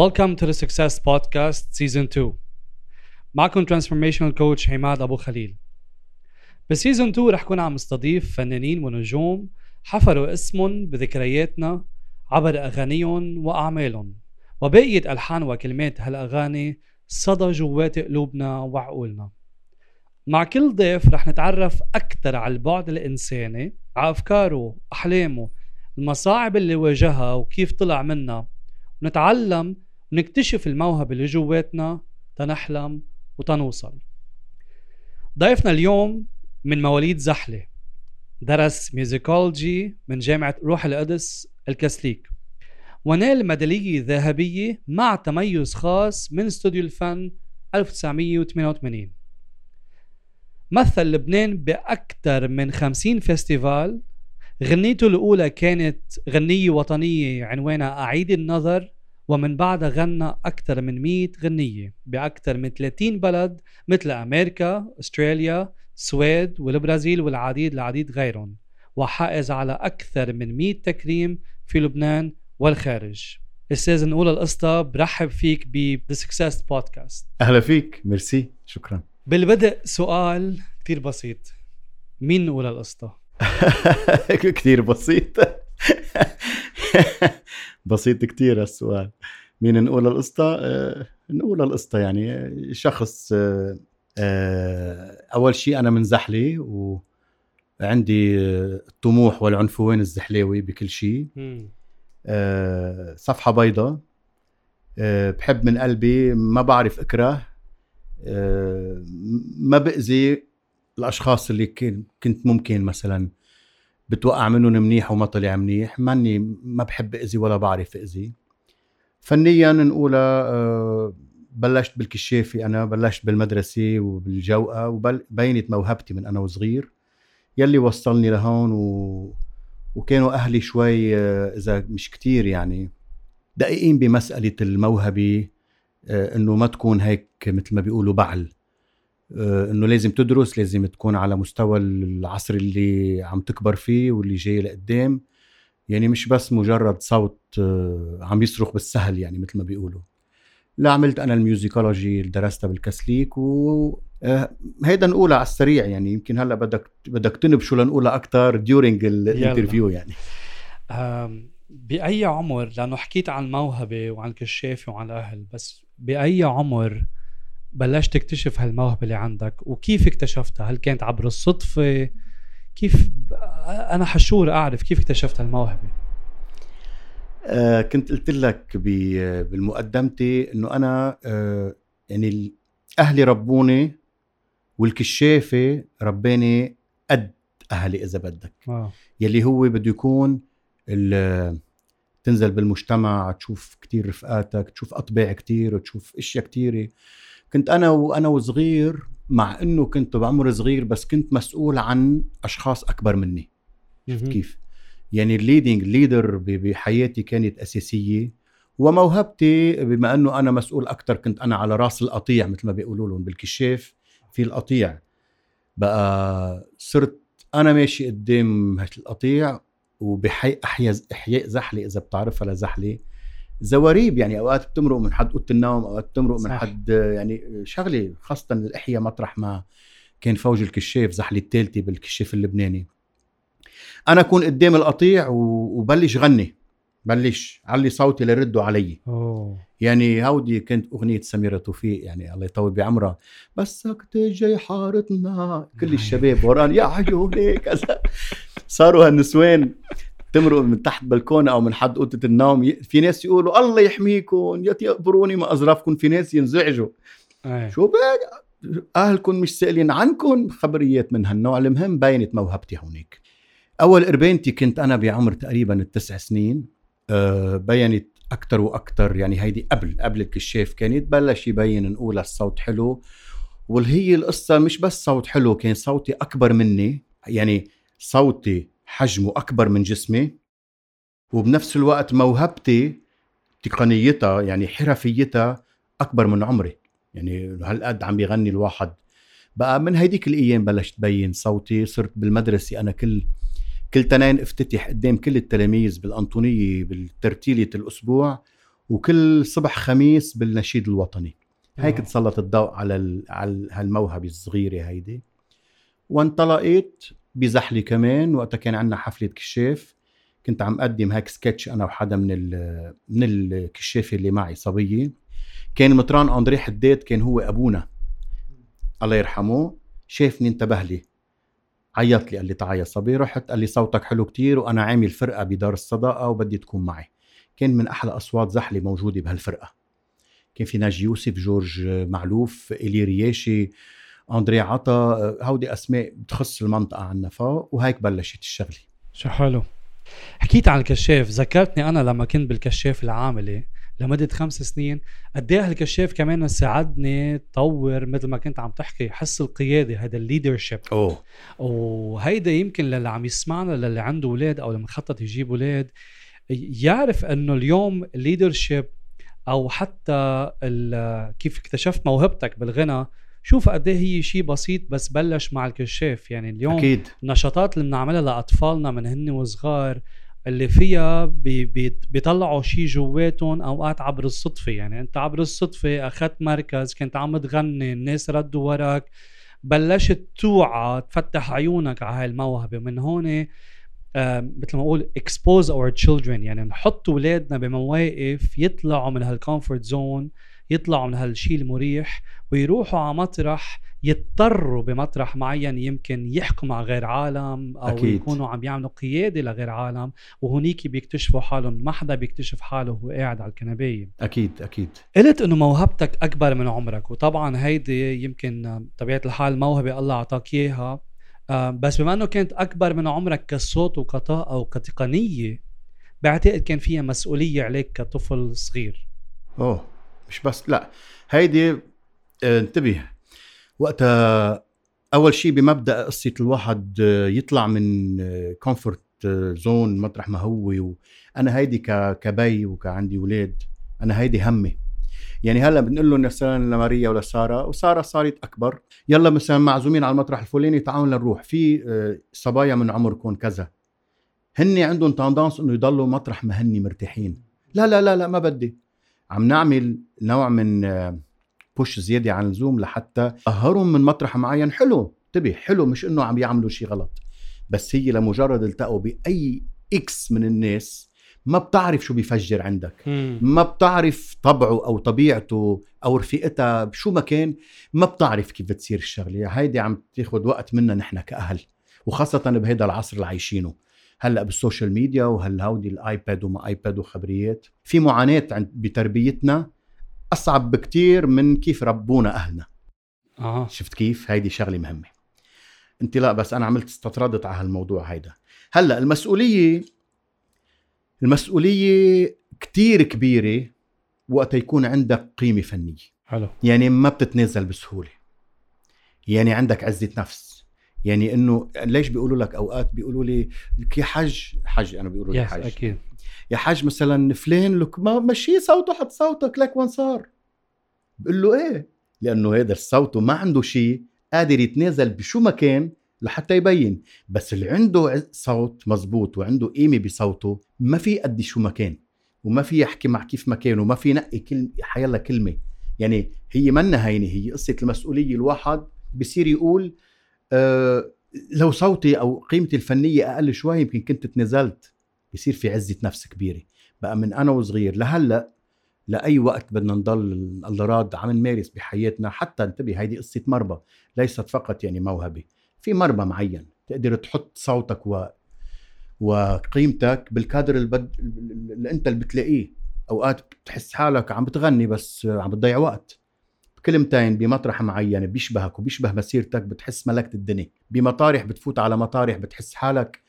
Welcome to the Success Podcast Season 2 معكم Transformational Coach عماد أبو خليل. بسيزون 2 رح كون عم استضيف فنانين ونجوم حفروا اسمهم بذكرياتنا عبر أغانيهم وأعمالهم. وبقية ألحان وكلمات هالأغاني صدى جوات قلوبنا وعقولنا. مع كل ضيف رح نتعرف أكثر على البعد الإنساني على أفكاره أحلامه المصاعب اللي واجهها وكيف طلع منها ونتعلم ونكتشف الموهبة اللي جواتنا تنحلم وتنوصل. ضيفنا اليوم من مواليد زحلة درس musicology من جامعة روح القدس الكاثوليك. ونال ميدالية ذهبية مع تميز خاص من استوديو الفن 1988 مثل لبنان بأكثر من 50 festival. غنيته الأولى كانت غنية وطنية عنوانها أعيد النظر. ومن بعدها غنى أكثر من 100 غنية بأكثر من 30 بلد مثل أمريكا، أستراليا، السويد والبرازيل والعديد العديد غيرهم وحائز على أكثر من 100 تكريم في لبنان والخارج. أستاذ نقول القصة برحب فيك ب The Success Podcast. أهلا فيك ميرسي شكرا. بالبدء سؤال كتير بسيط. مين نقول القصة؟ كثير بسيط. بسيط كثير السؤال مين نقول القصة؟ آه، نقول القصة يعني شخص آه، آه، أول شيء أنا من زحلة وعندي الطموح والعنفوان الزحلاوي بكل شيء صفحة بيضاء. بحب من قلبي ما بعرف أكره. ما بأذي الأشخاص اللي كنت ممكن مثلا بتوقع منهم منيح وما طلع منيح. ماني ما بحب اذي ولا بعرف اذي فنيا نقولها آه، بلشت بالكشافي أنا بلشت بالمدرسة وبالجوقة وبينت موهبتي من أنا وصغير. يلي وصلني لهون و... وكانوا أهلي شوي آه، إذا مش كتير يعني دقيقين بمسألة الموهبة آه، إنه ما تكون هيك مثل ما بيقولوا بعل. إنه لازم تدرس لازم تكون على مستوى العصر اللي عم تكبر فيه واللي جاي لقدام. يعني مش بس مجرد صوت آه، عم يصرخ بالسهل يعني مثل ما بيقولوا. لا عملت أنا ال musicology اللي درستها بالكاثوليك و آه، هيدا نقولها على السريع يعني. يمكن هلأ بدك بدك تنبشوا لنقولها أكثر during ال interview يعني. بأي عمر لأنه حكيت عن الموهبة وعن الكشافه وعن الأهل بس بأي عمر بلشت تكتشف هالموهبة اللي عندك وكيف اكتشفتها؟ هل كانت عبر الصدفة؟ كيف أنا حشور أعرف كيف اكتشفت هالموهبة؟ آه كنت قلت لك بالمقدمتي إنه أنا آه يعني أهلي ربوني والكشافة رباني قد أهلي إذا بدك. آه. يلي هو بده يكون تنزل بالمجتمع تشوف كتير رفقاتك تشوف أطباع كتير وتشوف إشياء كتيرة. كنت أنا وأنا وصغير مع إنه كنت بعمر صغير بس كنت مسؤول عن أشخاص أكبر مني. شفت كيف؟ يعني ال leading leader بحياتي كانت أساسية وموهبتي بما إنه أنا مسؤول أكثر كنت أنا على راس القطيع مثل ما بيقولوا لهم بالكشاف في القطيع. بقى صرت أنا ماشي قدام القطيع وبحي احياء أحياء زحلة إذا بتعرفها لزحلة. زواريب يعني أوقات بتمرق من حد أوضة النوم أوقات بتمرق من حد يعني شغله خاصة الإحياء مطرح ما كان فوج الكشاف زحله الثالثه بالكشاف اللبناني. أنا أكون قدام القطيع وبلش غني بلش علي صوتي ليردوا علي. أوه. يعني هودي كانت أغنية سميرة توفيق يعني الله يطول بعمرها. بسك تجي حارتنا كل الشباب وران يا عيوني كذا. صاروا هالنسوان. تمرق من تحت بلكونه أو من حد أوضة النوم. في ناس يقولوا الله يحميكم يا تقبروني ما اظرفكم في ناس ينزعجوا. أي. شو بقى؟ أهلكم مش سائلين عنكم. خبريات من هالنوع المهم بينت موهبتي هونيك. أول قربانتي كنت أنا بعمر تقريبا التسع سنين. أه بينت أكثر وأكثر يعني هيدي قبل قبل الكشاف كانت. بلش يبين نقول الصوت حلو. والهي القصة مش بس صوت حلو كان صوتي أكبر مني. يعني صوتي حجمه أكبر من جسمي وبنفس الوقت موهبتي تقنيتها يعني حرفيتها أكبر من عمري. يعني هالقد عم بيغني الواحد. بقى من هيديك الأيام بلشت بين صوتي صرت بالمدرسة أنا كل كل تنين افتتح قدام كل التلاميذ بالأنطونية بالترتيلة الأسبوع وكل صبح خميس بالنشيد الوطني. هيك آه. تسلط الضوء على ال... على هالموهبة الصغيرة هيدي. وانطلقت بزحلي كمان وقتها كان عندنا حفلة كشاف. كنت عم أقدم هيك سكتش أنا وحدا من ال... من الكشافه اللي معي صبية. كان مطران أندري حداد كان هو أبونا. الله يرحمه. شافني انتبه لي. عيط لي قال لي تعال يا صبي رحت. قال لي صوتك حلو كتير وأنا عامل فرقة بدار الصداقة وبدي تكون معي. كان من أحلى أصوات زحلي موجودة بهالفرقة. كان في ناجي يوسف جورج معلوف إلي رياشي أندري عطا هودي أسماء بتخص المنطقة عنا فوق وهيك بلشت الشغلة. شو حلو. حكيت عن الكشاف ذكرتني أنا لما كنت بالكشاف العاملي لمدة خمس سنين قد إيه هالكشاف كمان ساعدني طور مثل ما كنت عم تحكي حس القيادة هذا ال leadership أوه. وهيدا يمكن للي عم يسمعنا للي عنده أولاد أو اللي مخطط يجيب أولاد يعرف إنه اليوم ال leadership أو حتى كيف اكتشفت موهبتك بالغنى شوف قد إيه هي شيء بسيط بس بلش مع الكشاف. يعني اليوم أكيد. النشاطات اللي بنعملها لأطفالنا من هن وصغار اللي فيها بي بي بيطلعوا شيء جواتهم أوقات عبر الصدفة. يعني أنت عبر الصدفة أخذت مركز كنت عم تغني الناس ردوا وراك بلشت توعى تفتح عيونك على هاي الموهبة. من هون آه، مثل ما أقول expose our children. يعني نحط اولادنا بمواقف يطلعوا من هالكومفورت زون يطلعوا من هالشيء المريح ويروحوا على مطرح يضطروا بمطرح معين يمكن يحكوا مع غير عالم أو أكيد. يكونوا عم يعملوا قيادة لغير عالم وهنيك بيكتشفوا حالهم. ما حدا بيكتشف حاله وهو قاعد على الكنباية. أكيد أكيد. قلت إنه موهبتك أكبر من عمرك وطبعا هيدي يمكن طبيعة الحال موهبة الله أعطاك إياها. آه، بس بما إنه كانت أكبر من عمرك كصوت وكطاقة وكتقنيه بعتقد كان فيها مسؤولية عليك كطفل صغير. أوه. مش بس لا هيدي آه، انتبه. وقتها أول شيء بمبدأ قصة الواحد آه، يطلع من comfort zone مطرح ما هو أنا هيدي كبي وكعندي أولاد أنا هيدي همي. يعني هلأ بنقول لهم مثلا لماريا ولا سارة وسارة صارت أكبر يلا مثلا معزومين على المطرح الفلاني تعالوا نروح في آه، صبايا من عمركم كذا. هن عندهم tendance إنه يضلوا مطرح ما هن مرتاحين. لا لا لا لا ما بدي. عم نعمل نوع من آه، push زيادة عن اللزوم لحتى ضهرهم من مطرح معين. حلو انتبه حلو مش إنه عم يعملوا شيء غلط. بس هي لمجرد التقوا بأي X من الناس ما بتعرف شو بيفجر عندك. ما بتعرف طبعه أو طبيعته أو رفيقتها شو ما كان. ما بتعرف كيف بتصير الشغلة. هيدي عم تاخذ وقت منا نحن كأهل وخاصة بهذا العصر اللي عايشينه. هلأ بال social media وهالهودي ال iPad وما iPad وخبريات. في معاناة عند بتربيتنا أصعب بكتير من كيف ربونا أهلنا. آه. شفت كيف؟ هيدي شغلة مهمة. أنت لا بس أنا عملت استطردت على هالموضوع هيدا. هلأ المسؤوليه المسؤولية كتير كبيرة وقت يكون عندك قيمة فنية. حلو. يعني ما بتتنازل بسهولة. يعني عندك عزة نفس. يعني إنه ليش بيقولوا لك أوقات بيقولوا لي لك يا حج حج أنا بيقولوا لي حج أكيد. يا حاج مثلا فلان لك ما مشي صوته حط صوتك لك وين صار. بقول له إيه؟ لأنه هذا الصوت ما عنده شيء قادر يتنازل بشو ما كان لحتى يبين. بس اللي عنده صوت مزبوط وعنده قيمة بصوته ما في قد شو ما كان. وما في يحكي مع كيف ما كان وما في ينقي كلمه حيلا كلمة. يعني هي منا هينه هي قصة المسؤولية. الواحد بصير يقول لو صوتي أو قيمتي الفنية أقل شوي يمكن كنت تنازلت بصير في عزة نفس كبيرة. بقى من أنا وصغير لهلأ لأي وقت بدنا نضل الله راد عم نمارس بحياتنا. حتى انتبه هيدي قصة مربى. ليست فقط يعني موهبة. في مربى معين. تقدر تحط صوتك و وقيمتك بالكادر اللي, بد... اللي أنت اللي بتلاقيه. أوقات بتحس حالك عم بتغني بس عم بتضيع وقت. كلمتين بمطرح معين بيشبهك وبيشبه مسيرتك بتحس ملكت الدنيا. بمطارح بتفوت على مطارح بتحس حالك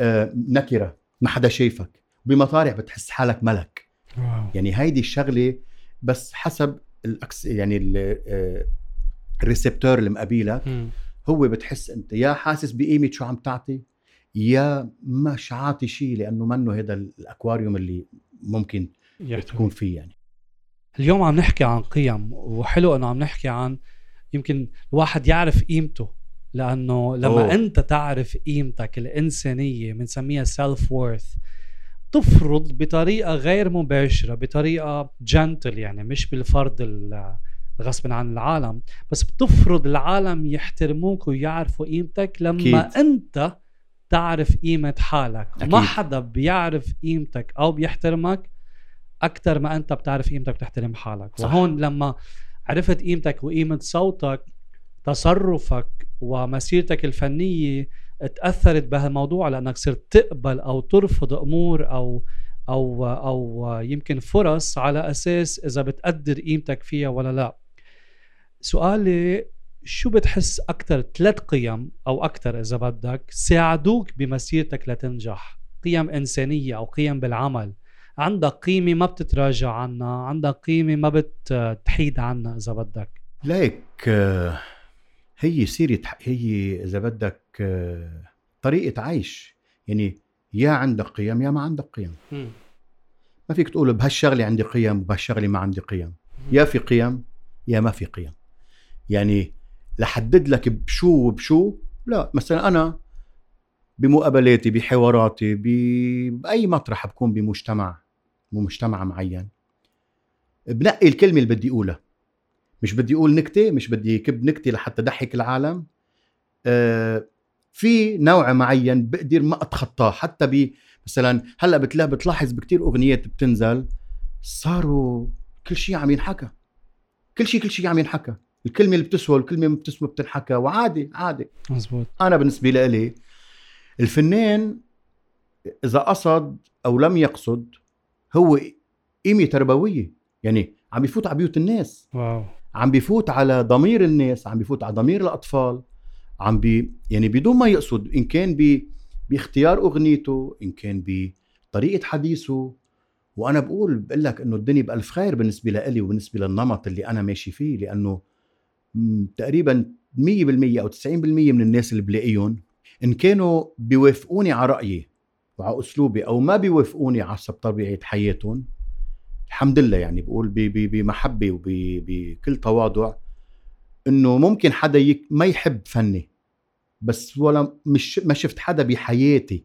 آه، نكرة ما حدا شايفك. بمطارح بتحس حالك ملك. wow. يعني هيدي الشغلة بس حسب الأكس يعني آه، ال récepteur اللي مقابلك. هو بتحس أنت يا حاسس بقيمة شو عم تعطي يا مش عاطي شيء لأنه منه هذا الأكواريوم اللي ممكن يحتوي. تكون فيه يعني. اليوم عم نحكي عن قيم وحلو إنه عم نحكي عن يمكن الواحد يعرف قيمته لأنه لما أوه. أنت تعرف قيمتك الإنسانية بنسميها سيلف وورث بتفرض بطريقة غير مباشرة بطريقة جنتل يعني مش بالفرض ال- غصبا عن العالم بس بتفرض العالم يحترموك ويعرفوا قيمتك لما أكيد. أنت تعرف قيمة حالك أكيد. ما حدا بيعرف قيمتك أو بيحترمك أكثر ما أنت بتعرف قيمتك بتحترم حالك. صح. وهون لما عرفت قيمتك وقيمة صوتك تصرفك ومسيرتك الفنية تأثرت بهالموضوع لأنك صرت تقبل أو ترفض أمور أو أو أو يمكن فرص على أساس إذا بتقدر قيمتك فيها ولا لا. سؤالي شو بتحس أكثر ثلاث قيم أو أكثر إذا بدك ساعدوك بمسيرتك لتنجح؟ قيم إنسانية أو قيم بالعمل. عندك قيمة ما بتتراجع عنها عندك قيمة ما بتحيد عنها إذا بدك. ليك هي سيرة هي إذا بدك طريقة عيش. يعني يا عندك قيم يا ما عندك قيم. ما فيك تقول بهالشغلة عندي قيم وبهالشغلة ما عندي قيم. يا في قيم يا ما في قيم. يعني لحدد لك بشو وبشو. لا مثلا أنا بمقابلاتي بحواراتي ب- بأي مطرح بكون بمجتمع. بمجتمع معين. بنقي الكلمة اللي بدي أقولها. مش بدي أقول نكتة مش بدي كب نكتة لحتى ضحك العالم. آه في نوع معين بقدر ما أتخطاه حتى ب مثلا هلأ بتلاقي بتلاحظ بكتير أغنيات بتنزل صاروا كل شيء عم ينحكى. كل شيء كل شيء عم ينحكى. الكلمة اللي بتسوى والكلمة اللي بتسوى بتنحكى وعادي عادي. مزبوط. أنا بالنسبة لي الفنان إذا قصد أو لم يقصد هو قيمة تربوية. يعني عم بيفوت على بيوت الناس. wow. عم بيفوت على ضمير الناس عم بيفوت على ضمير الأطفال. عم بي يعني بدون ما يقصد إن كان ب باختيار أغنيته إن كان بطريقه حديثه. وأنا بقول بقول لك إنه الدنيا بألف خير بالنسبة لإلي وبالنسبة للنمط اللي أنا ماشي فيه لأنه تقريبا 100% أو 90% من الناس اللي بلاقيهم إن كانوا بيوافقوني على رأيي. وعلى أسلوبي أو ما بيوافقوني حسب طبيعه حياتهم الحمد لله يعني بقول بمحبة وبكل تواضع إنه ممكن حدا يك ما يحب فني بس ولا مش ما شفت حدا بحياتي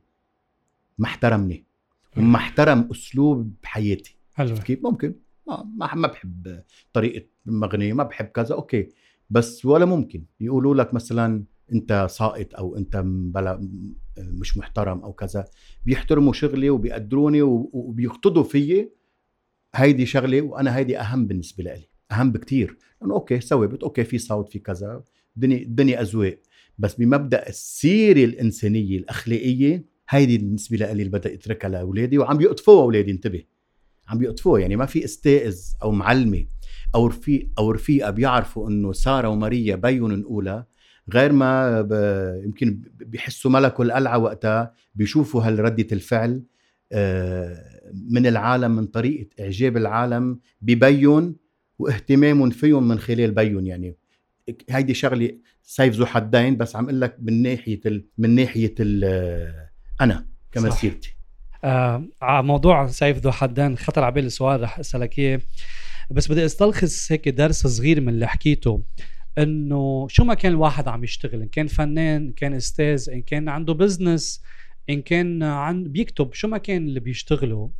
ما احترمني وما احترم أسلوب بحياتي. حلو. كيف؟ ممكن. ما ما ما بحب طريقة المغنيه ما بحب كذا okay. بس ولا ممكن. يقولوا لك مثلا انت ساقط أو انت بلا مش محترم أو كذا بيحترموا شغلي وبيقدروني وبيقتدوا فيي هيدي شغله وأنا هيدي اهم بالنسبة لي اهم بكتير. انه okay ثوابت okay في صوت في كذا الدنيا الدنيا أذواق. بس بمبدأ السيره الإنسانية الأخلاقية هيدي بالنسبة لي اللي بدي اتركها لأولادي وعم بيقطفوها أولادي انتبه. عم بيقطفوها يعني ما في أستاذ أو معلمة أو رفيق أو رفيقة بيعرفوا إنه سارة وماريا بيون نقولها غير ما. يمكن بيحسوا ملكوا القلعة وقتها بيشوفوا هالردة الفعل آه، من العالم من طريقة إعجاب العالم ببين واهتمام فيهم من خلال بين يعني. هيدي شغلة سيف ذو حدين بس عم أقول لك من ناحية ال... من ناحية ال... أنا كمسيرتي آه على موضوع سيف ذو حدان خطر على بالي سؤال رح أسألك إياه. بس بدي أستلخص هيك درس صغير من اللي حكيته. إنه شو ما كان الواحد عم يشتغل إن كان فنان إن كان أستاذ إن كان عنده business إن كان عم بيكتب شو ما كان اللي بيشتغله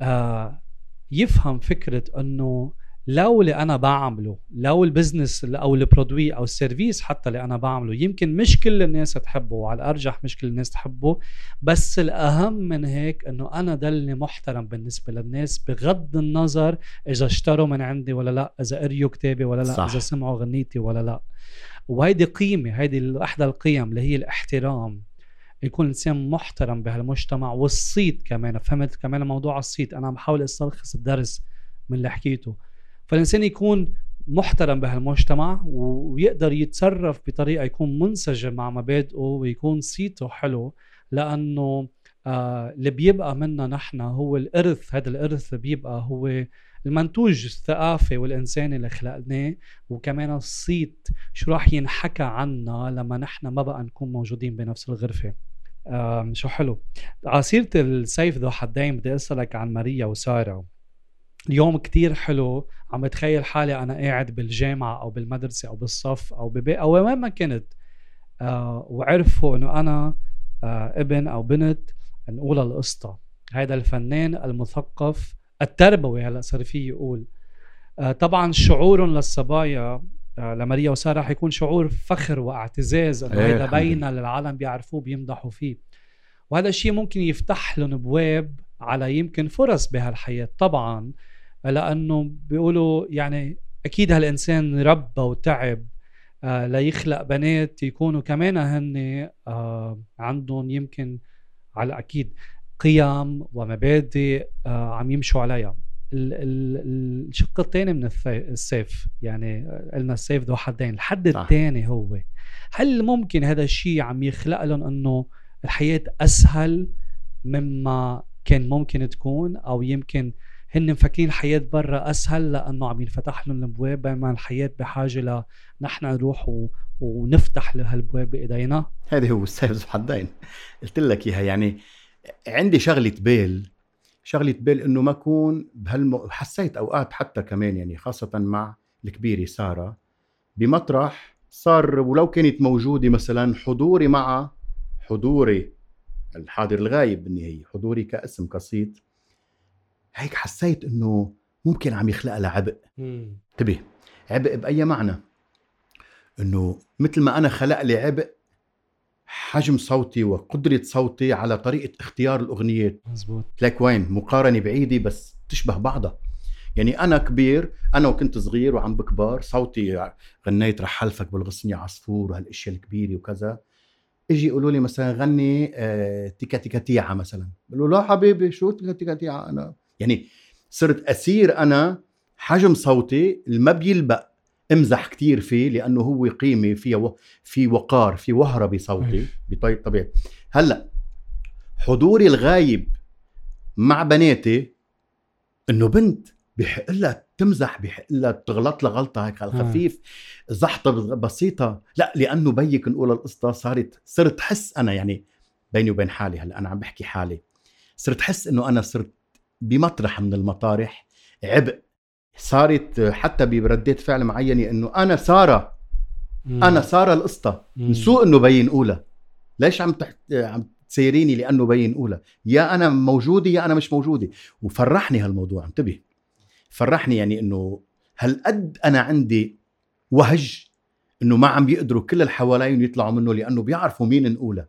آه يفهم فكرة إنه لو اللي أنا بعمله لو ال business أو ال product أو ال service حتى اللي أنا بعمله يمكن مش كل الناس تحبه وعلى الأرجح مش كل الناس تحبه بس الأهم من هيك إنه أنا ضلني محترم بالنسبة للناس بغض النظر إذا اشتروا من عندي ولا لأ إذا قريوا كتابي ولا لأ صح. اذا سمعوا غنيتي ولا لأ. وهيدي قيمة هيدي إحدى القيم اللي هي الاحترام. يكون انسان محترم بهالمجتمع والصيت كمان. فهمت كمان موضوع الصيت؟ أنا عم بحاول أستلخص الدرس من اللي حكيته. فالإنسان يكون محترم بهالمجتمع ويقدر يتصرف بطريقة يكون منسجم مع مبادئه ويكون صيته حلو لأنه آه اللي بيبقى منا نحن هو الإرث. هذا الإرث اللي بيبقى هو المنتوج الثقافي والإنساني اللي خلقناه. وكمان الصيت شو راح ينحكى عنا لما نحن ما بقى نكون موجودين بنفس الغرفة. آم، شو حلو. على سيرة السيف ذو حدين بدي أسألك عن ماريا وسارة. اليوم كتير حلو. عم بتخيل حالي أنا قاعد بالجامعة أو بالمدرسة أو بالصف أو ببيت أو وين ما كنت. آه وعرفوا إنه أنا آه ابن أو بنت نقول القصة هذا الفنان المثقف التربوي هلأ صار في يقول. آه، طبعا شعورهم للصبايا آه، لماريا وسارة حيكون شعور فخر واعتزاز إنه إيه، هذا الحمد بين للعالم بيعرفوه بيمدحوا فيه. وهذا الشيء ممكن يفتح لهم ابواب على يمكن فرص بهالحياة طبعا لأنه بيقولوا يعني أكيد هالإنسان ربى وتعب آه ليخلق بنات يكونوا كمان هن آه عندهم يمكن على أكيد قيم ومبادئ آه عم يمشوا عليها ال- ال- الشق الثاني من السيف يعني قلنا السيف ذو حدين الحد. الثاني هو هل ممكن هذا الشيء عم يخلق لهم إنه الحياة أسهل مما كان ممكن تكون أو يمكن هن مفكرين الحياة برا أسهل لأنه عم ينفتح لهم الابواب بينما الحياة بحاجة ل نحن نروح و... ونفتح هالابواب بإيدينا. هذا هو ذو حدين قلت لك إياها يعني عندي شغلة بال شغلة بال إنه ما أكون بهالم حسيت أوقات حتى كمان يعني خاصة مع الكبيرة سارة بمطرح صار ولو كانت موجودة مثلا حضوري مع حضوري الحاضر الغايب بالنهاية حضوري كاسم قصيد هيك حسيت إنه ممكن عم يخلق لها عبء. انتبه عبء بأي معنى؟ إنه مثل ما أنا خلق لي عبء حجم صوتي وقدرة صوتي على طريقة اختيار الأغنيات مزبوط لك وين؟ مقارنة بعيدة بس تشبه بعضها. يعني أنا كبير أنا وكنت صغير وعم بكبر صوتي غنيت رح حلفك بالغصن يا عصفور وهالأشياء الكبيرة وكذا. إجي يقولوا لي مثلا غني آه تيكا تيكا تيعة مثلا. بقول له لا حبيبي شو تيكا تيكا تيعة؟ أنا يعني صرت أسير أنا حجم صوتي اللي ما بيلبق امزح كتير فيه لأنه هو قيمة فيها و... في وقار في وهرة بصوتي بطريقه طبيعي. هلأ حضوري الغايب مع بناتي إنه بنت بحق لها تمزح بحق لها تغلط لها غلطه هيك على الخفيف. زحطة بسيطة. لا لأنه بيك نقول القصة صارت صرت حس أنا يعني بيني وبين حالي هلأ أنا عم بحكي حالي. صرت حس إنه أنا صرت بمطرح من المطارح. عبء. صارت حتى بردات فعل معينة إنه أنا سارة. أنا سارة القصة. من سوء إنه بين اولى ليش عم تحت... عم تسيريني لأنه بين اولى يا أنا موجودة يا أنا مش موجودة. وفرحني هالموضوع. انتبه. فرحني يعني إنه هالقد أنا عندي وهج إنه ما عم بيقدروا كل اللي حواليهم يطلعوا منه لأنه بيعرفوا مين نقولها.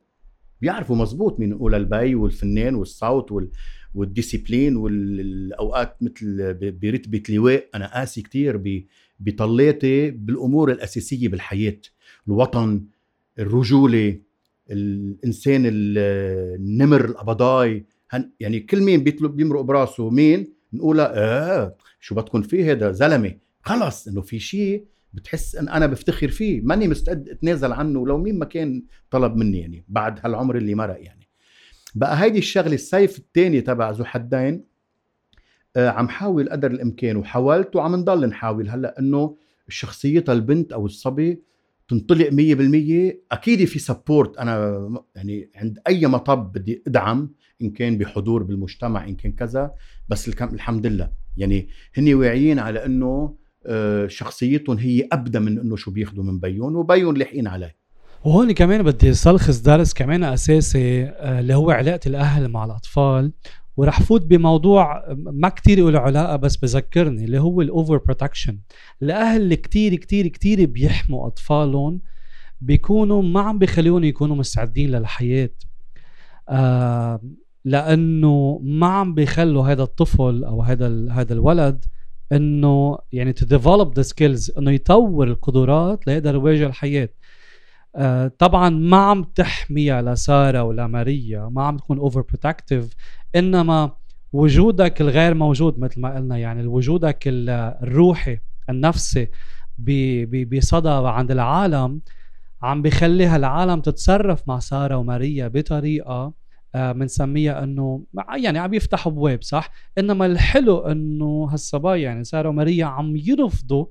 بيعرفوا مزبوط مين نقولها البي والفنان والصوت وال... والديسيبلين والأوقات مثل برتبة لواء. أنا قاسي كثير بطليتي بالأمور الأساسية بالحياة. الوطن الرجولة الإنسان النمر القبضاي. يعني كل مين بيطلب بيمرق براسه مين؟ نقولها آه شو بدكم فيه هذا زلمة؟ خلص إنه في شيء بتحس إن أنا بفتخر فيه ماني مستعد أتنازل عنه لو مين ما كان طلب مني يعني بعد هالعمر اللي مرق يعني. بقى هيدي الشغلة السيف الثاني تبع ذو حدين آه عم حاول قدر الإمكان وحاولت وعم نضل نحاول. هلأ إنه شخصيتها البنت أو الصبي تنطلق 100% أكيد في support أنا يعني عند أي مطب بدي أدعم إن كان بحضور بالمجتمع إن كان كذا بس الحمد لله. يعني هن واعيين على إنه آه شخصيتهم هي ابدا من إنه شو بياخذوا من بيون وبيون لاحقين عليه. وهون كمان بدي استلخص درس كمان أساسي اللي هو علاقة الأهل مع الأطفال. ورح فوت بموضوع ما كتير له علاقة بس بذكرني اللي هو ال overprotection الأهل اللي كتير كتير كتير بيحموا أطفالهم بيكونوا ما عم بيخليهم يكونوا مستعدين للحياة. آه لأنه ما عم بيخلوا هذا الطفل أو هذا هذا الولد إنه يعني to develop the skills إنه يطور القدرات ليقدر يواجه الحياة. آه طبعا ما عم تحميها لساره ولا ماريا ما عم تكون overprotective إنما وجودك الغير موجود مثل ما قلنا يعني وجودك الروحي النفسي بصدى عند العالم عم بخلي هالعالم تتصرف مع سارة وماريا بطريقة بنسميها آه إنه يعني عم يفتحوا ابواب صح؟ إنما الحلو إنه هالصبايا يعني سارة وماريا عم يرفضوا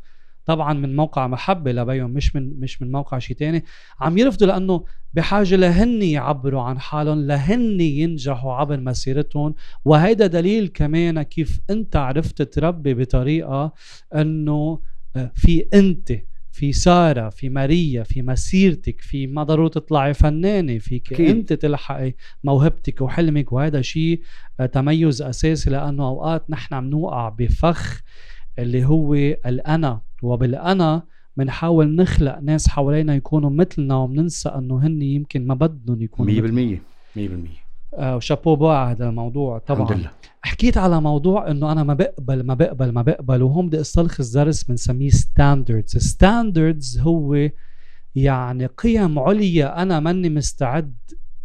طبعا من موقع محبة لبيهم مش من مش من موقع شيء تاني عم يرفضوا لأنه بحاجة لهن يعبروا عن حالهم لهن ينجحوا عبر مسيرتهم. وهيدا دليل كمان كيف أنت عرفت تربي بطريقة إنه في أنت في سارة في ماريا في مسيرتك في ما ضروري تطلعي فنانة فيك أكيد. أنت تلحقي موهبتك وحلمك وهذا شيء آه، تميز أساسي لأنه أوقات نحن عم نوقع بفخ اللي هو الأنا وبالأنا بنحاول نخلق ناس حوالينا يكونوا مثلنا وبننسى إنه هن يمكن ما بدهم يكونوا 100% مثلنا. 100% آه و chapeau bas على هذا الموضوع طبعا. الحمد لله. حكيت على موضوع إنه أنا ما بقبل ما بقبل ما بقبل وهون بدي أستلخص درس بنسميه standards standards هو يعني قيم عليا أنا ماني مستعد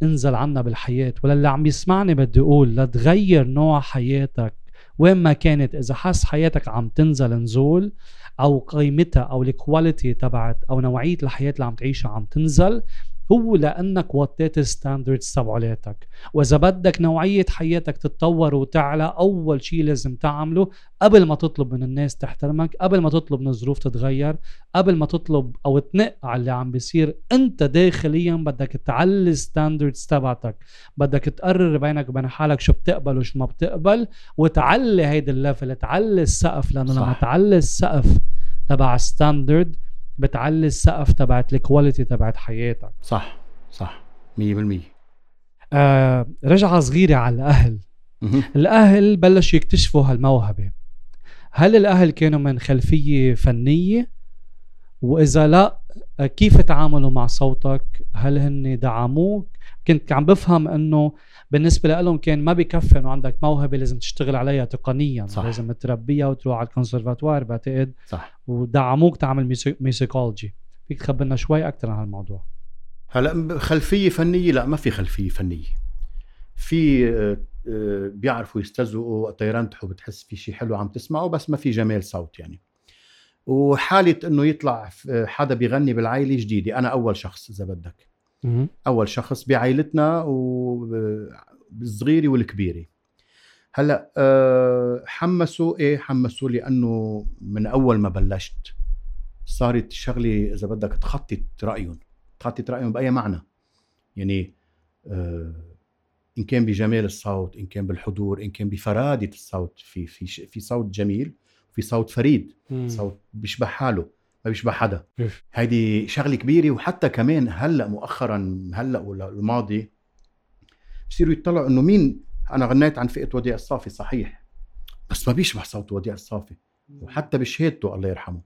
أنزل عنها بالحياة ولا اللي عم يسمعني بدي أقول لا تغير نوع حياتك وين ما كانت إذا حس حياتك عم تنزل نزول أو قيمتها أو ال quality تبعت أو نوعية الحياة اللي عم تعيشها عم تنزل هو لأنك وطيت ال standards تبعولاتك وإذا بدك نوعية حياتك تتطور وتعلى أول شيء لازم تعمله قبل ما تطلب من الناس تحترمك قبل ما تطلب من الظروف تتغير قبل ما تطلب أو تنق على اللي عم بيصير أنت داخليا بدك تعلي ال standards تبعتك بدك تقرر بينك وبين حالك شو بتقبل وشو ما بتقبل وتعلي هيدا ال level تعلي السقف لأنه لما. تعلي السقف تبع standard بتعلي السقف تبعت ال quality تبعت حياتك. صح صح 100% آه رجعة صغيرة على الأهل. مهم. الأهل بلشوا يكتشفوا هالموهبة. هل الأهل كانوا من خلفية فنية؟ وإذا لا كيف تعاملوا مع صوتك؟ هل هن دعموك؟ كنت عم بفهم إنه بالنسبة لهم كان ما بكفي انه عندك موهبة لازم تشتغل عليها تقنيا. صح. لازم تربيها وتروح على الكونسرفاتوار بعتقد. صح. ودعموك تعمل musicology فيك تخبرنا شوي أكثر عن هالموضوع. هلأ خلفية فنية؟ لا ما في خلفية فنية. في آه، آه، بيعرفوا يستزقوا وقت يرنتحوا بتحس في شيء حلو عم تسمعه بس ما في جمال صوت يعني. وحالة إنه يطلع ف- حدا بيغني بالعائلة جديدة. أنا أول شخص إذا بدك. أول شخص بعائلتنا والصغيره والكبيرة. هلأ آه، حمسوا إيه حمسوا لأنه من أول ما بلشت صارت شغلة إذا بدك تخطط رأيهم تخطط رأيهم بأي معنى. يعني آه، إن كان بجمال الصوت إن كان بالحضور إن كان بفرادة الصوت في في في صوت جميل في صوت فريد مم. صوت بيشبه حاله. ما بيشبه حدا. هيدي شغلة كبيرة وحتى كمان هلأ مؤخرا هلأ ولا الماضي بصيروا يطلعوا إنه مين أنا غنيت عن فئة وديع الصافي صحيح. بس ما بيشبه صوت وديع الصافي. وحتى بشهادته الله يرحمه.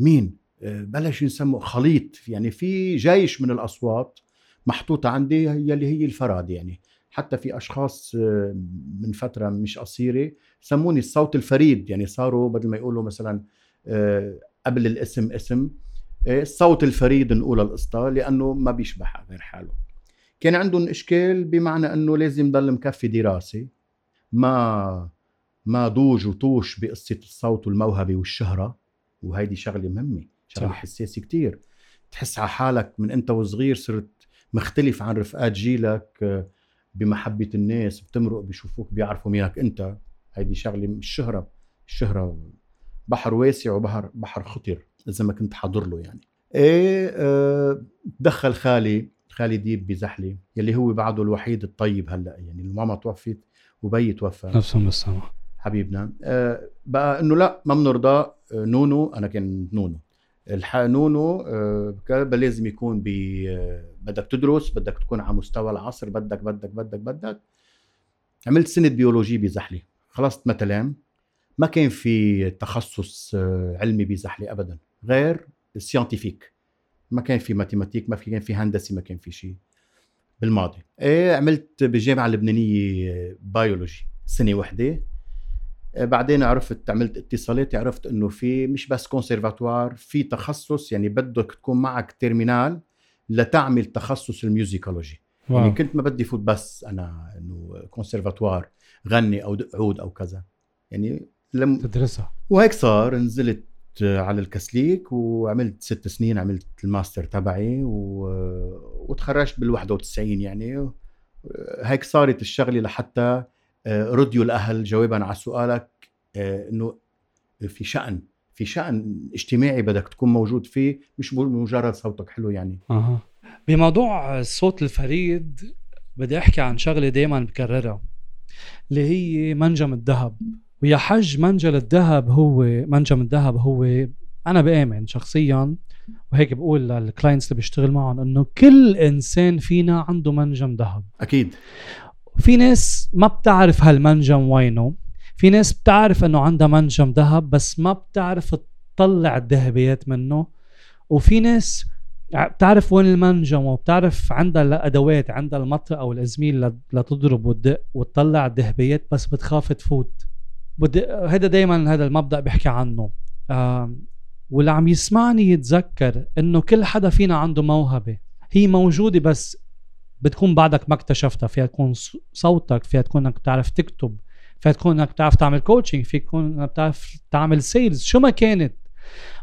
مين؟ آه، بلش يسموا خليط. يعني في جيش من الأصوات محطوطة عندي يلي هي الفراد يعني. حتى في أشخاص آه، من فترة مش قصيرة سموني الصوت الفريد. يعني صاروا بدل ما يقولوا مثلا آه، قبل الاسم اسم آه، الصوت الفريد نقول القصة لأنه ما بيشبه غير حاله. كان عندهم إشكال بمعنى إنه لازم ضل مكفي دراسة ما ما ضوج وطوش بقصة الصوت والموهبة والشهرة. وهيدي شغلة مهمة شغلة صح. حساسة كتير. تحس على حالك من أنت وصغير صرت مختلف عن رفقات جيلك آه، بمحبة الناس بتمرق بيشوفوك بيعرفوا مينك أنت. هيدي شغلة الشهره الشهره بحر واسع وبحر بحر خطر اذا ما كنت حاضر له يعني. إيه آه، دخل خالي خالي ديب بزحلي يلي هو بعده الوحيد الطيب هلأ يعني الماما توفت وبي توفى. نفسهم بالسما حبيبنا. آه، بقى إنه لأ ما بنرضى آه، نونو أنا كان نونو. الح نونو كان لازم يكون ب آه، بدك تدرس بدك تكون على مستوى العصر بدك بدك بدك بدك. عملت سنه بيولوجي بزحلي. خلصت متلام. ما كان في تخصص آه، علمي بزحلي ابدا غير السيانتيفيك ما كان في ماتيماتيك ما في كان في هندسة ما كان في شيء بالماضي. إيه عملت بالجامعة اللبنانيه آه، biologie سنة وحده آه، بعدين عرفت عملت اتصالات عرفت إنه في مش بس كونسرفاتوار في تخصص يعني بدك تكون معك terminale لتعمل تخصص ال musicology. يعني wow كنت ما بدي فوت بس أنا إنه كونسرفاتوار غني أو دق عود أو كذا. يعني لم تدرسها. وهيك صار نزلت على الكسليك وعملت ست سنين عملت الماستر تبعي و... وتخرجت بال 91 يعني. هيك صارت الشغلة لحتى رديوا الأهل جوابا على سؤالك إنه في شأن في شأن اجتماعي بدك تكون موجود فيه مش مجرد صوتك حلو يعني. أها. بموضوع الصوت الفريد بدي أحكي عن شغلة دائما بكررها اللي هي منجم الذهب. ويا حج منجل الذهب هو منجم الذهب هو أنا بآمن شخصيا وهيك بقول للكلاينتس اللي بيشتغل معهم إنه كل إنسان فينا عنده منجم ذهب. أكيد. في ناس ما بتعرف هالمنجم وينه. في ناس بتعرف إنه عندها منجم ذهب بس ما بتعرف تطلع الذهبيات منه. وفي ناس بتعرف وين المنجم وبتعرف عندها الأدوات عندها المطرقة والأزميل لتضرب وتدق وتطلع الذهبيات بس بتخاف تفوت. هذا دائما هذا المبدأ بيحكي عنه. واللي عم يسمعني يتذكر إنه كل حدا فينا عنده موهبة. هي موجودة بس بتكون بعدك ما اكتشفتها. فيها تكون صوتك فيها تكون إنك بتعرف تكتب فيها تكون إنك بتعرف تعمل coaching فيك تكون إنك بتعرف تعمل sales شو ما كانت.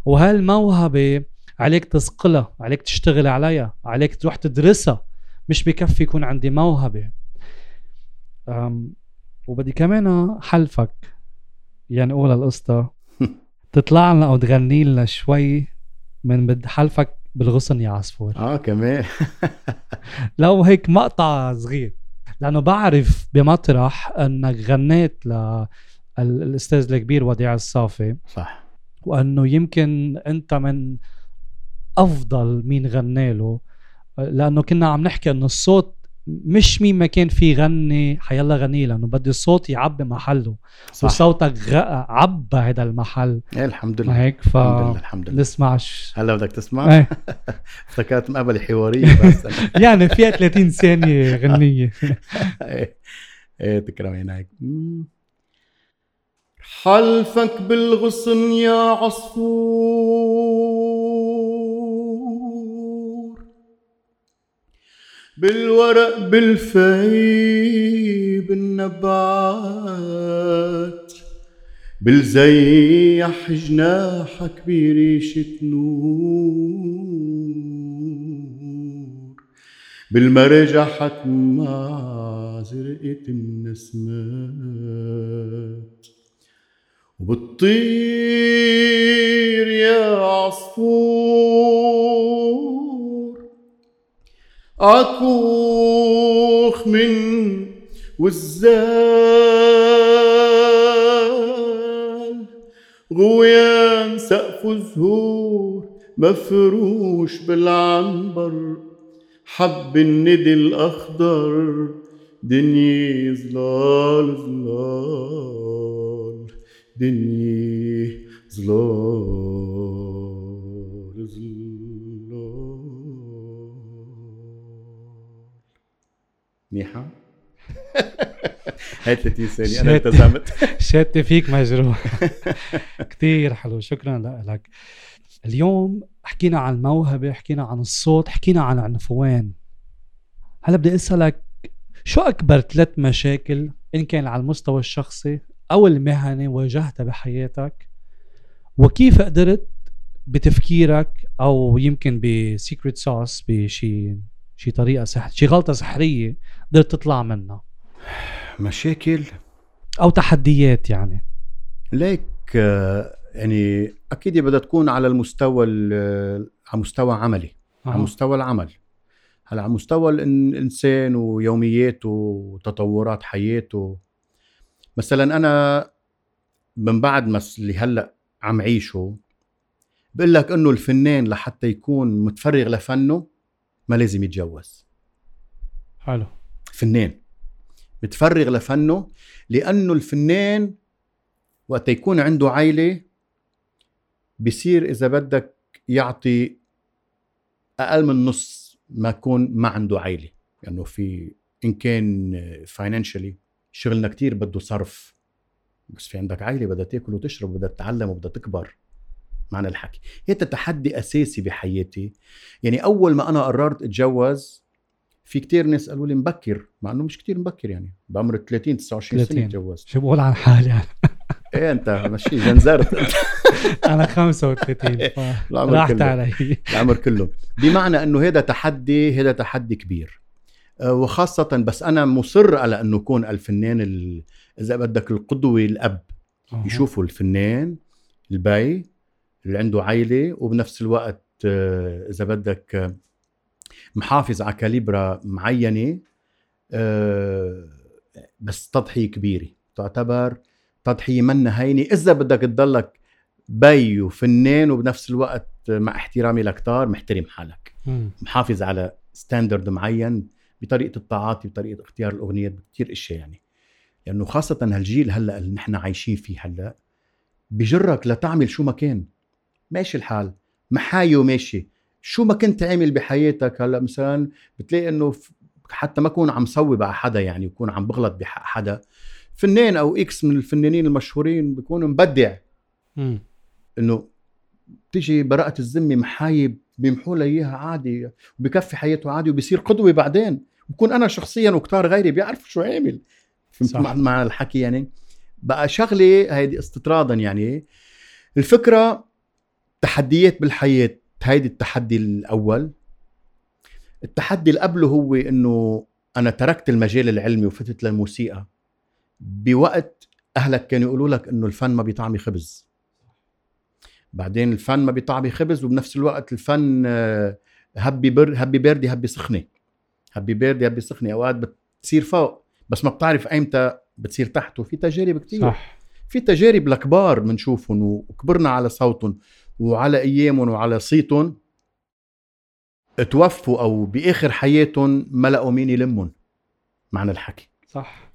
وهالموهبة عليك تصقلها عليك تشتغل عليها عليك تروح تدرسها. مش بكفي يكون عندي موهبة. وبدي كمان حلفك يعني أقول القصة. تطلع لنا أو تغني لنا شوي من بد حلفك بالغصن يا عصفور. آه كمان. لو هيك مقطع صغير. لأنه بعرف بمطرح إنك غنيت للاستاذ الكبير وديع الصافي. صح. وإنه يمكن أنت من أفضل مين غنى له. لأنه كنا عم نحكي إنه الصوت مش مين ما كان في غني حيلا غني لأنه بدي الصوت يعبي محله. صح. وصوتك غ... عبى هذا المحل. إيه الحمد لله. هيك ف الحمد لله الحمد لله. نسمعش هلا بدك تسمع؟ إيه. افتكرت مقابله حوارية بس. يعني فيها 30 ثانية غنية. إيه. إيه تكرم عينيك حلفك بالغصن يا عصفور. بالورق بالفي بالنبات بالزيح جناحك بريشة نور بالمرجحك مع زرقة النسمات وبتطير يا عصفور عكوخ من والزال غويان سقف زهور مفروش بالعنبر حب الندي الأخضر دنيا ظلال ظلال دنيا ظلال منيحة؟ هاي 30 ثانية أنا التزمت. شات فيك مجروح. كتير حلو شكرا لك. اليوم حكينا عن الموهبة حكينا عن الصوت حكينا عن عنفوان هلا بدي أسألك شو أكبر ثلاث مشاكل إن كان على المستوى الشخصي أو المهني واجهتها بحياتك؟ وكيف قدرت بتفكيرك أو يمكن بسيكريت سوس بشي شي طريقة سحر شي غلطة سحرية قدرت تطلع منها؟ مشاكل؟ أو تحديات يعني؟ ليك يعني أكيد بدها تكون على المستوى على مستوى عملي أه. على مستوى العمل. هلأ على مستوى الإنسان ويومياته وتطورات حياته. مثلا أنا من بعد ما اللي هلأ عم عيشه بقول لك إنه الفنان لحتى يكون متفرغ لفنه ما لازم يتجوز. حلو. فنان متفرغ لفنه لأنه الفنان وقت يكون عنده عائلة بصير إذا بدك يعطي أقل من نص ما يكون ما عنده عائلة. لأنه يعني في إن كان فاينانشالي شغلنا كتير بده صرف. بس في عندك عائلة بدها تاكل وتشرب بدها تتعلم وبدها تكبر. معنى الحكي. هذا تحدي أساسي بحياتي. يعني أول ما أنا قررت أتجوز في كتير ناس قالوا لي مبكر مع إنه مش كتير مبكر يعني بعمر 30 29 سنة تجوزت شو بقول عن حالي يعني؟ إيه أنت ماشي جنزرت. أنا 35 راحت علي. العمر كله. بمعنى إنه هذا تحدي هذا تحدي كبير. آه، وخاصة بس أنا مصر على أنه يكون الفنان إذا بدك القدوة الأب. أوه. يشوفوا الفنان البي اللي عنده عائلة وبنفس الوقت آه، إذا بدك محافظ على calibre معينة بس تضحية كبيرة. تعتبر تضحية منا هينة إذا بدك تضلك بي وفنان وبنفس الوقت مع احترامي لكتار محترم حالك. مم. محافظ على standard معين بطريقة التعاطي بطريقة اختيار الأغنيات بكثير اشياء يعني. لأنه خاصة هالجيل هلأ اللي نحن عايشين فيه هلأ بجرك لتعمل شو ما كان. ماشي الحال. محايو ماشي شو ما كنت عامل بحياتك هلا مثلا بتلاقي إنه حتى ما اكون عم صوب على حدا يعني يكون عم بغلط بحق حدا. فنان أو إكس من الفنانين المشهورين بيكون مبدع. إنه بتيجي براءة الذمة محايب بيمحوا إياها عادي وبكفي حياته عادي وبصير قدوة بعدين. بكون أنا شخصيا وكتار غيري بيعرفوا شو عامل. فهمت صح. مع, مع الحكي يعني. بقى شغلة هيدي استطرادا يعني. الفكرة تحديات بالحياة. هيدي التحدي الأول. التحدي اللي قبله هو إنه أنا تركت المجال العلمي وفتت للموسيقى. بوقت أهلك كانوا يقولوا لك إنه الفن ما بيطعمي خبز. بعدين الفن ما بيطعمي خبز وبنفس الوقت الفن آه، هبي بر هبي باردة هبي سخنة هبي باردة هبي سخنة أوقات بتصير فوق بس ما بتعرف أيمتى بتصير تحت. وفي تجارب كتير. صح. في تجارب لكبار بنشوفهم وكبرنا على صوتهم. وعلى ايامهم وعلى صيتهم توفوا أو بآخر حياتهم ما لقوا مين يلمهم؟ معنى الحكي. صح.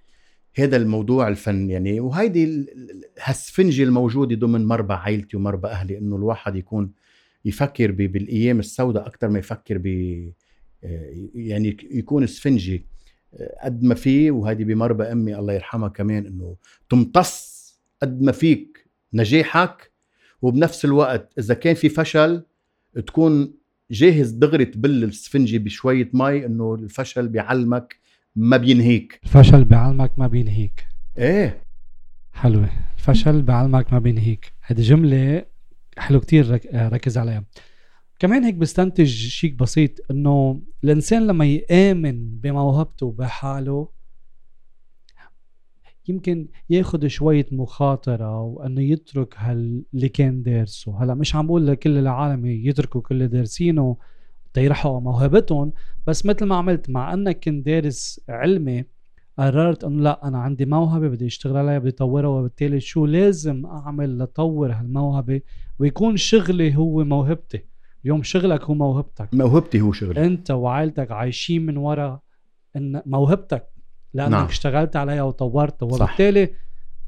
هذا الموضوع الفن يعني وهيدي ال- ال- هالسفنجة الموجودة ضمن مربع عائلتي ومربع أهلي إنه الواحد يكون يفكر ب- بالأيام السوداء أكثر ما يفكر ب آه، يعني يكون سفنجي آه، قد ما فيه وهذه بمربى أمي الله يرحمها كمان إنه تمتص قد ما فيك نجاحك وبنفس الوقت إذا كان في فشل تكون جاهز دغري تبل السفنجة بشوية مي إنه الفشل بيعلمك ما بينهيك. الفشل بعلمك ما بينهيك. إيه. حلوة. الفشل بعلمك ما بينهيك. هذه جملة حلو كتير رك... آه، ركز عليها. كمان هيك بستنتج شيء بسيط إنه الإنسان لما يآمن بموهبته وبحاله يمكن ياخد شوية مخاطرة وأنه يترك هال اللي كان دارسه. هلأ مش عم بقول لكل العالم يتركوا كل دارسينه تيرحقوا موهبتهم بس مثل ما عملت مع أنك كنت دارس علمي قررت إنه لأ أنا عندي موهبة بدي أشتغل عليها بدي أطورها وبالتالي شو لازم أعمل لطور هالموهبة ويكون شغلي هو موهبتي. اليوم شغلك هو موهبتك. موهبتي هو شغلي. أنت وعائلتك عايشين من وراء إن موهبتك. لأنك نعم. اشتغلت عليها وطورتها صح. وبالتالي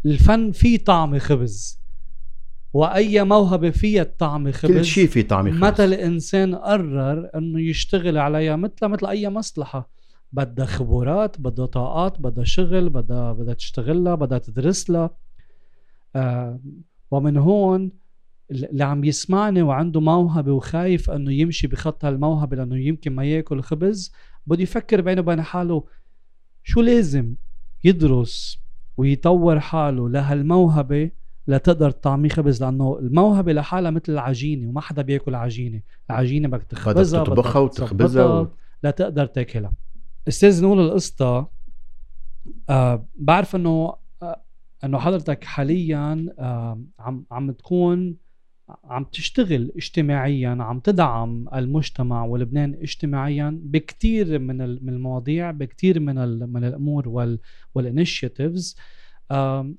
الفن فيه طعم خبز وأي موهبة فيها طعم خبز كل شيء في طعم خبز متى الإنسان قرر إنه يشتغل عليها مثل مثل أي مصلحة بدها خبرات بدها طاقات بدها شغل بدها بدها تشتغلها بدها تدرسها آه ومن هون اللي عم يسمعني وعنده موهبة وخايف إنه يمشي بخط هالموهبة لأنه يمكن ما يأكل خبز بده يفكر بينه وبين حاله شو لازم يدرس ويطور حاله لهالموهبة لتقدر تطعمي خبز؟ لأنه الموهبة لحالها مثل العجينة وما حدا بيأكل عجينة. العجينة بدك تخبزها بدك تطبخها وتخبزها و... لتقدر تاكلها. أستاذ نقول القصة آه بعرف إنه آه إنه حضرتك حاليا آه عم عم تكون عم تشتغل اجتماعيا عم تدعم المجتمع ولبنان اجتماعيا بكثير من ال- من المواضيع بكثير من ال- من الأمور وال والانيشيتيفز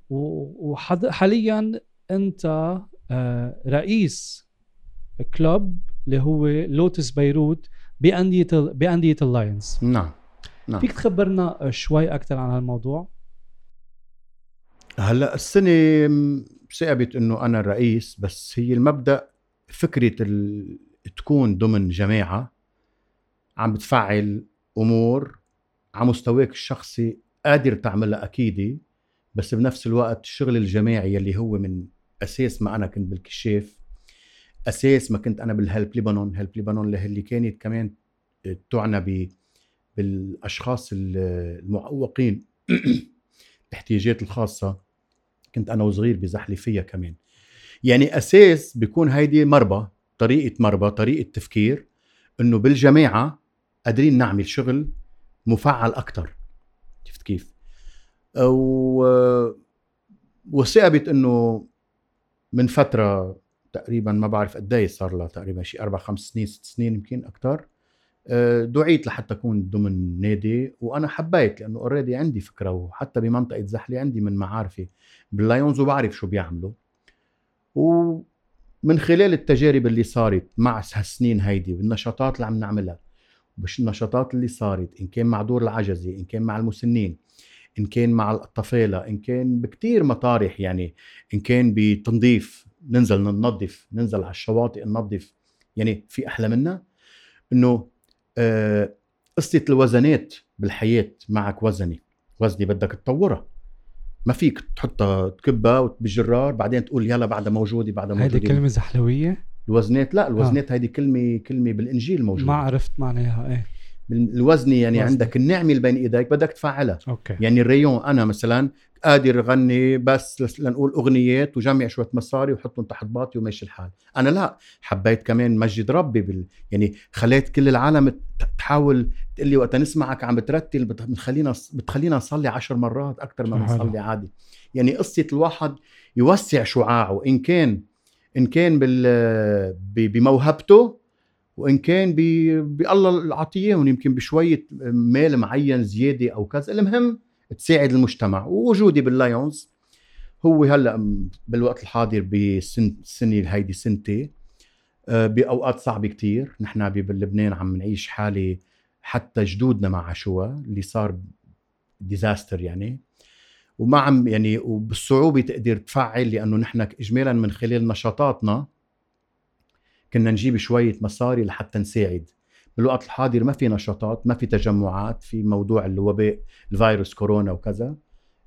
وحاليا أنت آه رئيس club اللي هو لوتس بيروت بأندية بأندية اللايونز نعم نعم. فيك تخبرنا شوي أكثر عن هالموضوع؟ هلأ السنة صعبت إنه أنا الرئيس بس هي المبدأ فكرة ال... تكون ضمن جماعة عم بتفعل أمور على مستواك الشخصي قادر تعملها أكيد بس بنفس الوقت الشغل الجماعي اللي هو من أساس ما أنا كنت بالكشاف أساس ما كنت أنا بالهيلب ليبانون هيلب ليبانون اللي كانت كمان تعنى ب بالأشخاص ال- المعوقين الاحتياجات الخاصة. كنت أنا وصغير بزحلي فيها كمان. يعني أساس بيكون هيدي مربى طريقة مربى طريقة تفكير إنه بالجماعة قادرين نعمل شغل مفعل أكثر شفت كيف؟ و وسبقت إنه من فترة تقريبا ما بعرف قد إيه صار لها تقريبا شي أربع خمس سنين ست سنين يمكن أكثر دعيت لحتى أكون ضمن نادي وأنا حبيت لأنه already عندي فكرة وحتى بمنطقة زحلي عندي من معارفي باللايونز وبعرف شو بيعملوا. و من خلال التجارب اللي صارت مع هالسنين هيدي والنشاطات اللي عم نعملها مش النشاطات اللي صارت إن كان مع دور العجزة إن كان مع المسنين إن كان مع الطفاله إن كان بكتير مطارح يعني إن كان بتنظيف ننزل ننظف ننزل على الشواطئ ننظف يعني في أحلى منها إنه آه قصة الوزنات بالحياة معك وزني. وزني بدك تطورها ما فيك تحطها تكبها بالجرار بعدين تقول يلا بعدها موجودة بعدها هيدي موجودة. كلمة زحلوية؟ الوزنات؟ لا الوزنات هيدي كلمة كلمة بالإنجيل موجودة. ما عرفت معناها إيه. الوزنه يعني وزنة. عندك النعمة اللي بين إيديك بدك تفعلها. أوكي. يعني الريون أنا مثلا قادر اغني بس لنقول أغنيات وجمع شوية مصاري وحطهم تحت باطي وماشي الحال. أنا لا حبيت كمان مجد ربي بال... يعني خليت كل العالم تحاول تقول لي وقت نسمعك عم بترتل بت- بتخلينا بتخلينا نصلي عشر مرات أكثر ما حلو. بنصلي عادي. يعني قصة الواحد يوسع شعاعه إن كان إن كان بال ب- بموهبته وإن كان ب- بالله اللي عطيهم يمكن بشوية مال معين زيادة أو كذا. المهم تساعد المجتمع. ووجودي باللايونز هو هلأ بالوقت الحاضر بسن السنة هيدي سنتي آه، بأوقات صعبة كتير. نحن بلبنان عم نعيش حالة حتى جدودنا مع عاشوا اللي صار ديزاستر يعني. وما عم يعني وبالصعوبة تقدر تفعل لأنه نحن اجمالا من خلال نشاطاتنا كنا نجيب شوية مصاري لحتى نساعد. بالوقت الحاضر ما في نشاطات ما في تجمعات في موضوع الوباء الفيروس كورونا وكذا.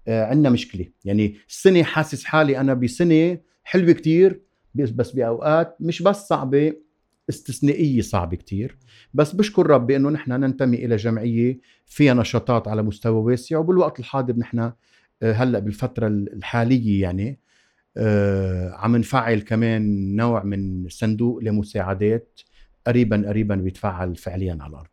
آه عندنا مشكلة. يعني السنة حاسس حالي أنا بسنة حلوة كتير بس بأوقات مش بس صعبة استثنائية صعبة كتير. بس بشكر ربي إنه نحن ننتمي إلى جمعية فيها نشاطات على مستوى واسع وبالوقت الحاضر نحن آه، هلأ بالفترة الحالية يعني آه، عم نفعل كمان نوع من صندوق لمساعدات قريبا قريبا بيتفعل فعليا على الأرض.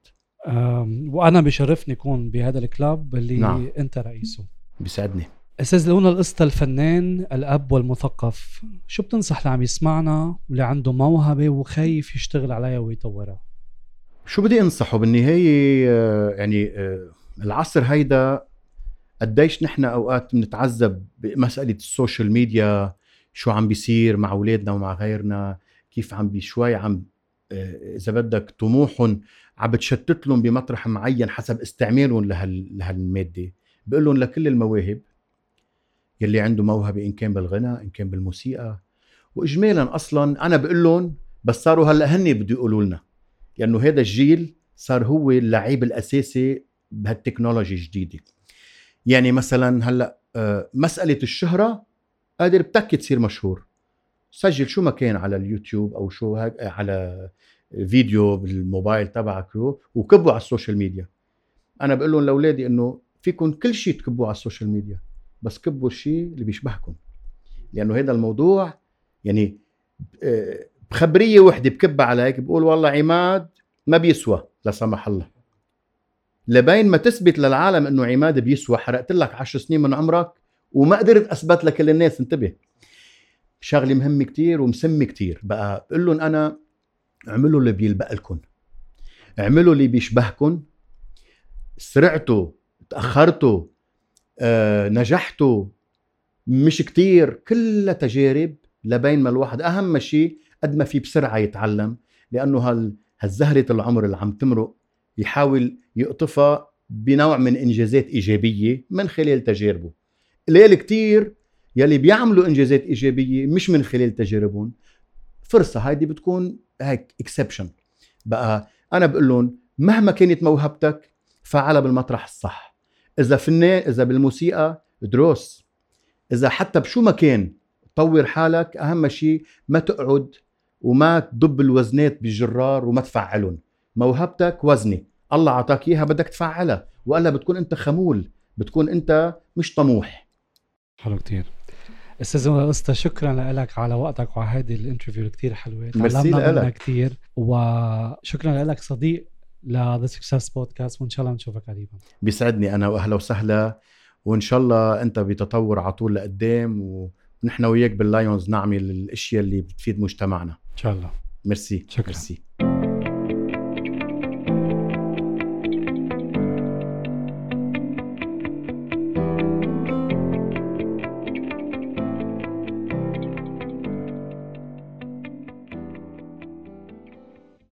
وأنا بشرفني اكون بهذا الكلاب اللي نعم. أنت رئيسه. بيسعدني أستاذ لونا القصة الفنان الأب والمثقف. شو بتنصح اللي عم يسمعنا واللي عنده موهبة وخايف يشتغل عليها ويطورها؟ شو بدي أنصحه بالنهاية آه، يعني آه، العصر هيدا قديش نحن أوقات بنتعذب بمسألة ال social media شو عم بيصير مع أولادنا ومع غيرنا كيف عم بشوي عم إذا بدك طموحهم عم بتشتت لهم بمطرح معين حسب استعمالهم لهال لهالمادة. بقول لهم لكل المواهب يلي عنده موهبة إن كان بالغنا إن كان بالموسيقى. واجمالا أصلا أنا بقول لهم بس صاروا هلأ هن بده يقولوا لنا. لأنه هذا الجيل صار هو اللعيب الأساسي بهالتكنولوجي الجديدة. يعني مثلا هلأ آه، مسألة الشهرة قادر بتكة تصير مشهور. سجل شو ما كان على اليوتيوب أو شو آه، على فيديو بالموبايل تبعك وكبوا على ال social media. أنا بقول لهم لأولادي إنه فيكم كل شيء تكبوه على ال social media بس كبوا الشيء اللي بيشبهكم لأنه هذا الموضوع يعني آه، بخبرية وحدة بكبها عليك بقول والله عماد ما بيسوى لا سمح الله. لبين ما تثبت للعالم إنه عماد بيسوى حرقت لك عشر سنين من عمرك وما قدرت أثبت لكل الناس انتبه. شغلة مهمة كتير ومسمة كتير. بقى بقول لهم أنا اعملوا اللي بيلبق لكم. اعملوا اللي بيشبهكم. سرعتوا تأخرتوا آه، نجحتوا مش كتير كلها تجارب لبين ما الواحد. أهم شيء قد ما في بسرعة يتعلم لأنه هال هالزهرة العمر اللي عم تمرق يحاول يقطفها بنوع من إنجازات إيجابية من خلال تجاربه. قليل كتير يلي بيعملوا إنجازات إيجابية مش من خلال تجاربهم. فرصة هيدي بتكون هيك اكسبشن بقى أنا بقول لهم مهما كانت موهبتك فعلها بالمطرح الصح. إذا فنان إذا بالموسيقى دروس إذا حتى بشو ما كان طور حالك. أهم شيء ما تقعد وما تدب الوزنات بالجرار وما تفعلهم. موهبتك وزني الله عطاك إياها بدك تفعلها. وألا بتكون أنت خمول بتكون أنت مش طموح. حلو كتير. أستاذ استا شكرا لك على وقتك وعلى هذه الانترفيو كتير حلوة. تعلمنا منها لك. كتير. وشكرا لك صديق لذا success podcast وإن شاء الله نشوفك قريبا. بيسعدني أنا واهلا وسهلا. وإن شاء الله أنت بتطور على طول لقدام ونحن وياك باللايونز نعمل الأشياء اللي بتفيد مجتمعنا. إن شاء الله. ميرسي. شكراً. ميرسي.